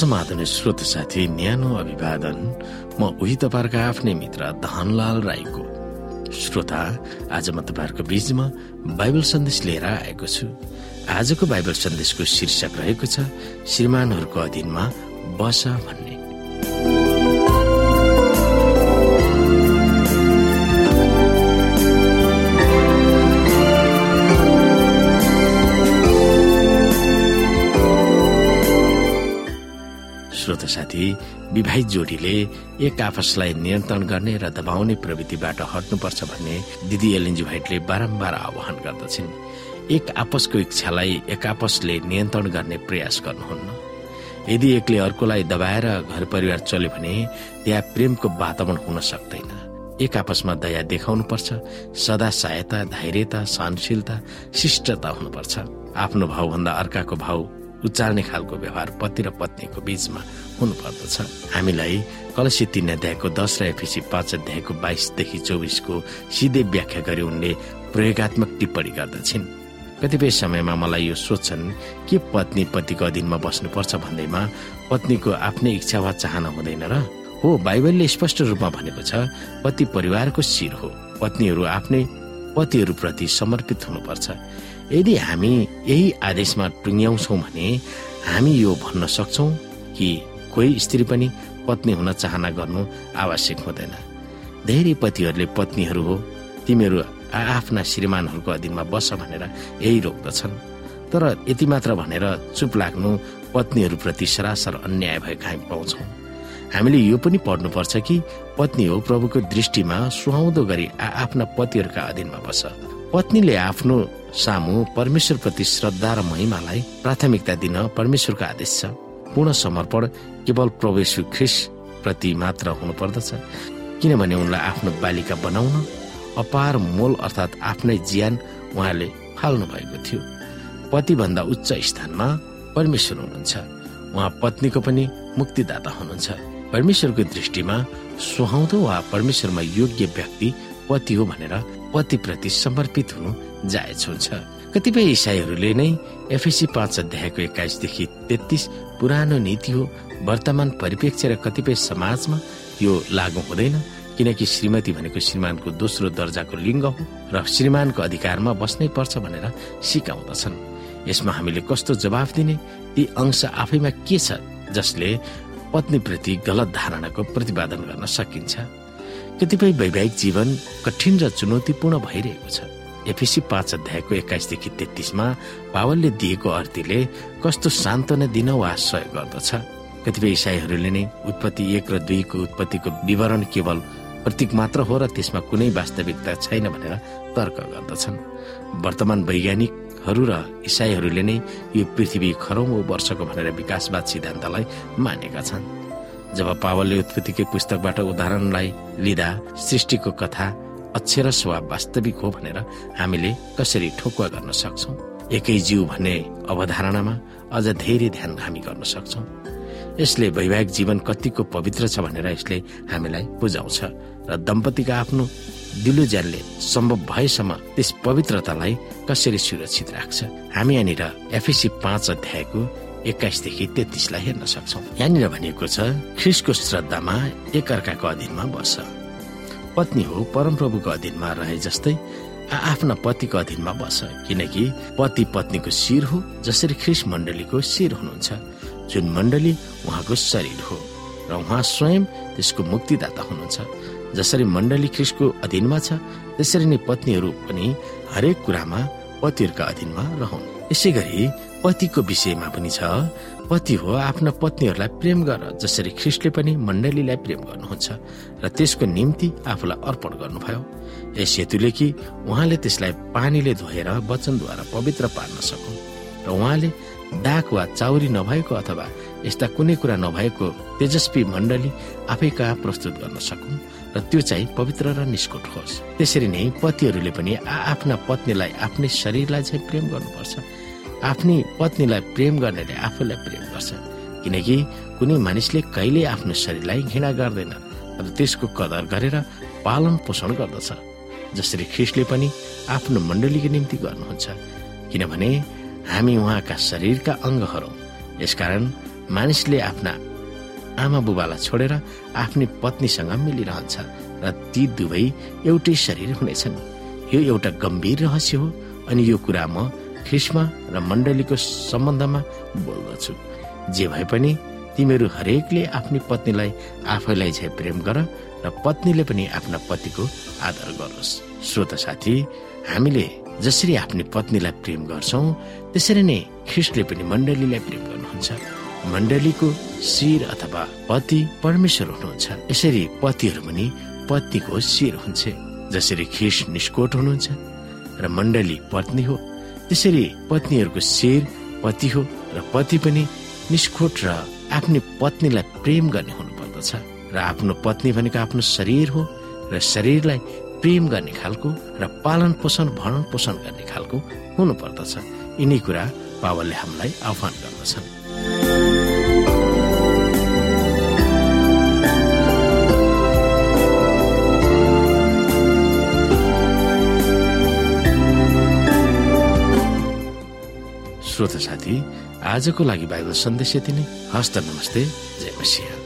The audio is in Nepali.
समाधान श्रोत साथी न्यानो अभिवादन। म उही तपाईँहरूको आफ्नै मित्र धनलाल राईको। श्रोता आज म तपाईँहरूको बीचमा बाइबल सन्देश लिएर आएको छु। आजको बाइबल सन्देशको शीर्षक रहेको छ श्रीमानहरूको अधीनमा बस भन्ने। विवाहित जोडीले एक आपसलाई नियन्त्रण गर्ने र दबाउने प्रवृत्तिबाट हट्नुपर्छ भन्ने दिदी एलिन्जी भाइटले बारम्बार आह्वान गर्दछिन्। एक आपसको इच्छालाई एक आपसले नियन्त्रण गर्ने प्रयास गर्नुहुन्न। यदि एकले अर्कोलाई दबाएर घर परिवार चल्यो भने त्यहाँ प्रेमको वातावरण हुन सक्दैन। एक आपसमा दया देखाउनु पर्छ सदा सहायता धैर्यता सहनशीलता शिष्टता हुनुपर्छ। आफ्नो भावभन्दा अर्काको भाव उचाल्ने खालको व्यवहार पति र पत्नीको बीचमा हुनुपर्दछ। हामीलाई कलसी तीन अध्यायको दस र एफिसी पाँच अध्यायको बाइसदेखि चौबिसको सिधै व्याख्या गरी उनले प्रयोगत्मक टिप्पणी गर्दछिन्। कतिपय समयमा मलाई यो सोध्छन् के पत्नी पतिको अधीनमा बस्नुपर्छ भन्दैमा पत्नीको आफ्नै इच्छा वा चाहना हुँदैन र? हो बाइबलले स्पष्ट रूपमा भनेको छ पति परिवारको शिर हो। पत्नीहरू आफ्नै पतिहरूप्रति समर्पित हुनुपर्छ। यदि हामी यही आदेशमा टुङ्ग्याउँछौँ भने हामी यो भन्न सक्छौँ कि कोही स्त्री पनि पत्नी हुन चाहना गर्नु आवश्यक हुँदैन। धेरै पतिहरूले पत्नीहरू हो तिमीहरू आफ्ना श्रीमानहरूको अधीनमा बस भनेर यही रोक्दछन्। तर यति मात्र भनेर चुप लाग्नु पत्नीहरूप्रति सरासर अन्याय भएको हामी पाउँछौँ। हामीले यो पनि पढ्नुपर्छ कि पत्नी हो प्रभुको दृष्टिमा सुहाउँदो गरी आफ्ना पतिहरूका अधीनमा बस। पत्नीले आफ्नो सामु परमेश्वरप्रति श्रद्धा र महिमालाई प्राथमिकता दिन परमेश्वरको आदेश छ। पूर्ण समर्पण केवल ख्रिस प्रति मात्र हुनु पर्दछ। किनभने उनलाई आफ्नो बालिका बनाउन अपार मोल अर्थात् आफ्नै ज्यान उहाँले फाल्नु भएको थियो। पतिभन्दा उच्च स्थानमा परमेश्वर हुनुहुन्छ। उहाँ पत्नीको पनि मुक्तिदाता हुनुहुन्छ। परमेश्वरको दृष्टिमा सुहाउँदो वा परमेश्वरमा योग्य व्यक्ति पति हो भनेर पतिप्रति समर्पित हुनु जायज हुन्छ। कतिपय इसाईहरूले नै एफएसी पाँच अध्यायको एक्काइसदेखि तेत्तिस पुरानो नीति हो वर्तमान परिप्रेक्ष्य र कतिपय समाजमा यो लागू हुँदैन किनकि श्रीमती भनेको श्रीमानको दोस्रो दर्जाको लिङ्ग हो र श्रीमानको अधिकारमा बस्नै पर्छ भनेर सिकाउँदछन्। यसमा हामीले कस्तो जवाफ दिने? ती अंश आफैमा के छ जसले पत्नीप्रति गलत धारणाको प्रतिपादन गर्न सकिन्छ। कतिपय वैवाहिक जीवन कठिन र चुनौतीपूर्ण भइरहेको छ। एफिसी पाँच अध्यायको एक्काइसदेखि तेत्तिसमा पावलले दिएको अर्थीले कस्तो सान्त्वना दिन वा सहयोग गर्दछ? कतिपय इसाईहरूले नै उत्पत्ति एक र दुईको उत्पत्तिको विवरण केवल प्रतीक मात्र हो र त्यसमा कुनै वास्तविकता छैन भनेर तर्क गर्दछन्। वर्तमान वैज्ञानिकहरू र इसाईहरूले नै यो पृथ्वी खरौँ वर्षको भनेर विकासवाद सिद्धान्तलाई मानेका छन्। जब पावलले उत्पत्तिकै पुस्तकबाट उदाहरणलाई लिँदा सृष्टिको कथा अक्षरस वा वास्तविक हो भनेर हामीले कसरी ठोकुवा गर्न सक्छौ? एकै जीव भन्ने अवधारणामा अझ धेरै ध्यान हामी गर्न सक्छौ। यसले वैवाहिक जीवन कतिको पवित्र छ भनेर यसले हामीलाई बुझाउँछ र दम्पतिका आफ्नो दिलो ज्यानले सम्भव भएसम्म त्यस पवित्रतालाई कसरी सुरक्षित राख्छ? हामी यहाँनिर एफिसी पाँच अध्यायको एक्काइसदेखि तेत्तिसलाई हेर्न सक्छौ। यहाँनिर भनिएको छ ख्रिसको श्रद्धामा एकअर्काको अधीनमा बस्छ पत्नी हो परमप्रभुको अधीनमा रहे जस्तै आफ्ना पतिको अधीनमा बस। किनकि पति पत्नीको शिर हो जसरी ख्रिस मण्डलीको शिर हुनुहुन्छ। जुन मण्डली उहाँको शरीर हो र उहाँ स्वयं त्यसको मुक्तिदाता हुनुहुन्छ। जसरी मण्डली ख्रिसको अधीनमा छ त्यसरी नै पत्नीहरू पनि हरेक कुरामा पतिहरूका अधीनमा रहन् यसै गरी पतिको विषयमा पनि छ पति हो आफ्ना पत्नीहरूलाई प्रेम गर जसरी ख्रिस्टले पनि मण्डलीलाई प्रेम गर्नुहुन्छ र त्यसको निम्ति आफूलाई अर्पण गर्नुभयो। यस हेतुले कि उहाँले त्यसलाई पानीले धोएर वचनद्वारा पवित्र पार्न सकुन् र उहाँले दाग वा चाउरी नभएको अथवा यस्ता कुनै कुरा नभएको तेजस्वी मण्डली आफै कहाँ प्रस्तुत गर्न सकुन् र त्यो चाहिँ पवित्र र निष्कुट होस्। त्यसरी नै पतिहरूले पनि आफ्ना पत्नीलाई आफ्नै शरीरलाई चाहिँ प्रेम गर्नुपर्छ। आफ्नै पत्नीलाई प्रेम गर्नेले आफूलाई प्रेम गर्छ। किनकि कुनै मानिसले कहिले आफ्नो शरीरलाई घृणा गर्दैन र त्यसको कदर गरेर पालन पोषण गर्दछ। जसरी ख्रिस्टले पनि आफ्नो मण्डलीको निम्ति गर्नुहुन्छ। किनभने हामी उहाँका शरीरका अङ्गहरू। यसकारण मानिसले आफ्ना आमा बुबालाई छोडेर आफ्नै पत्नीसँग मिलिरहन्छ र ती दुवै एउटै शरीर हुनेछन्। यो एउटा गम्भीर रहस्य हो अनि यो कुरा म ख्रिस्मा र मण्डलीको सम्बन्धमा बोल्दछु। जे भए पनि तिमीहरू हरेकले आफ्नी पत्नीलाई आफैलाई झै प्रेम गर र पत्नीले पनि आफ्ना पतिको आदर गरोस्। श्रोत साथी हामीले जसरी आफ्नी पत्नीलाई प्रेम गर्छौ त्यसरी नै ख्रिस्टले पनि मण्डलीलाई प्रेम गर्नुहुन्छ। मण्डलीको शिर अथवा पति परमेश्वर हुनुहुन्छ। यसरी पतिहरू पनि पत्नीको शिर हुन्छ जसरी ख्रिस निष्कोट हुनुहुन्छ र मण्डली पत्नी हो। त्यसरी पत्नीहरूको शिर पति हो र पति पनि निष्कोट र आफ्नो पत्नीलाई प्रेम गर्ने हुनुपर्दछ। र आफ्नो पत्नी भनेको आफ्नो शरीर हो र शरीरलाई प्रेम गर्ने खालको र पालन पोषण भरण पोषण गर्ने खालको हुनुपर्दछ। यिनै कुरा पावलले हामीलाई आह्वान गर्दछन्। श्रोता साथी आजको लागि बाइबल सन्देश यति नै। हस्त नमस्ते जय मसिंह।